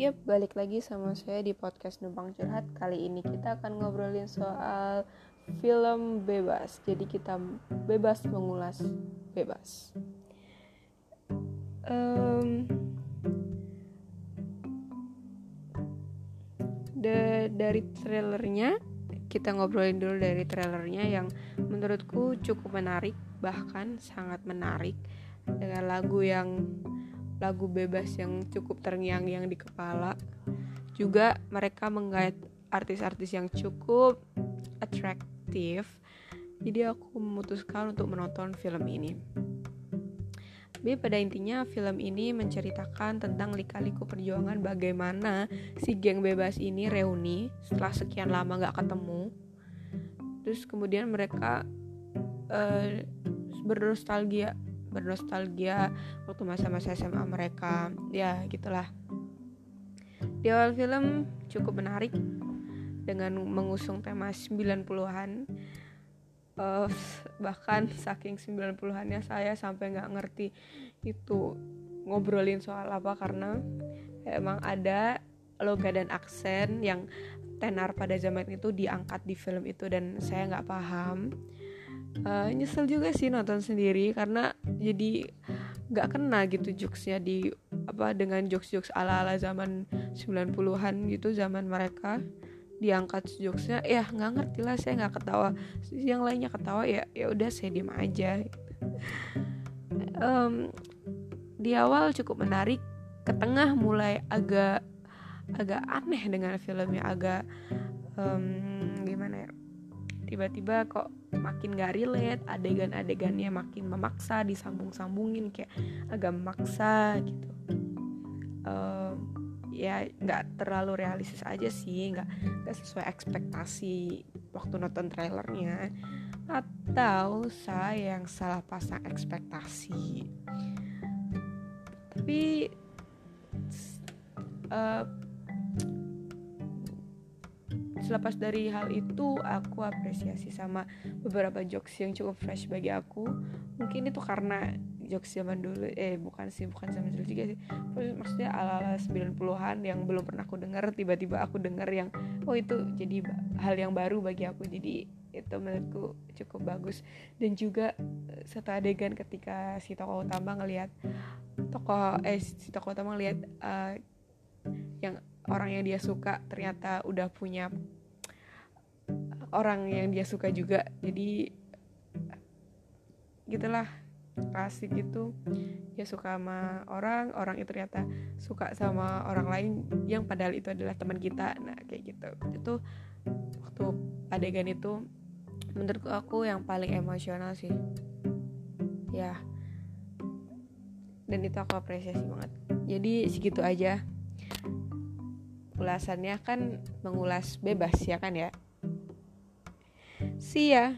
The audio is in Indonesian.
Yap, balik lagi sama saya di podcast Numpang Curhat. Kali ini kita akan ngobrolin soal film bebas. Jadi kita bebas mengulas bebas. Um, de dari trailernya kita ngobrolin dulu dari trailernya yang menurutku cukup menarik bahkan sangat menarik dengan lagu yang lagu bebas yang cukup terngiang-ngiang di kepala. Juga mereka menggait artis-artis yang cukup atraktif. Jadi aku memutuskan untuk menonton film ini. Tapi pada intinya film ini menceritakan tentang lika-liku perjuangan bagaimana si geng bebas ini reuni setelah sekian lama gak ketemu. Terus kemudian mereka uh, bernostalgia bernostalgia waktu masa-masa SMA mereka. Ya gitulah. Di awal film cukup menarik dengan mengusung tema 90-an uh, eh, bahkan saking 90-annya saya sampai nggak ngerti itu ngobrolin soal apa karena emang ada loga dan aksen yang tenar pada zaman itu diangkat di film itu dan saya nggak paham uh, nyesel juga sih nonton sendiri karena jadi nggak kena gitu jokesnya di apa dengan jokes-jokes ala-ala zaman 90-an gitu zaman mereka. Diangkat jokesnya ya nggak ngerti lah saya nggak ketawa. Yang lainnya ketawa ya ya udah saya diem aja. Um, di awal cukup menarik ke tengah mulai agak agak aneh dengan filmnya agak um, gimana ya tiba-tiba kok makin gak relate adegan-adegannya makin memaksa disambung-sambungin kayak agak memaksa gitu. Uh, ya nggak terlalu realistis aja sih nggak nggak sesuai ekspektasi waktu nonton trailernya. Atau saya yang salah pasang ekspektasi. Tapi uh, selepas dari hal itu aku apresiasi sama beberapa jokes yang cukup fresh bagi aku. Mungkin itu karena jokes zaman dulu eh bukan sih bukan zaman dulu juga sih. Maksudnya ala-ala 90-an yang belum pernah aku dengar tiba-tiba aku dengar yang oh itu jadi hal yang baru bagi aku. Jadi itu menurutku cukup bagus. Dan juga eh, satu adegan ketika si tokoh utama ngelihat tokoh eh si tokoh utama ngelihat uh, yang orang yang dia suka ternyata udah punya orang yang dia suka juga. Jadi gitulah klasik gitu. Dia suka sama orang orang itu ternyata suka sama orang lain yang padahal itu adalah teman kita. Nah kayak gitu. Itu waktu adegan itu menurut aku yang paling emosional sih. Ya. Dan itu aku apresiasi banget. Jadi segitu aja. Ulasannya kan mengulas bebas ya kan ya See ya.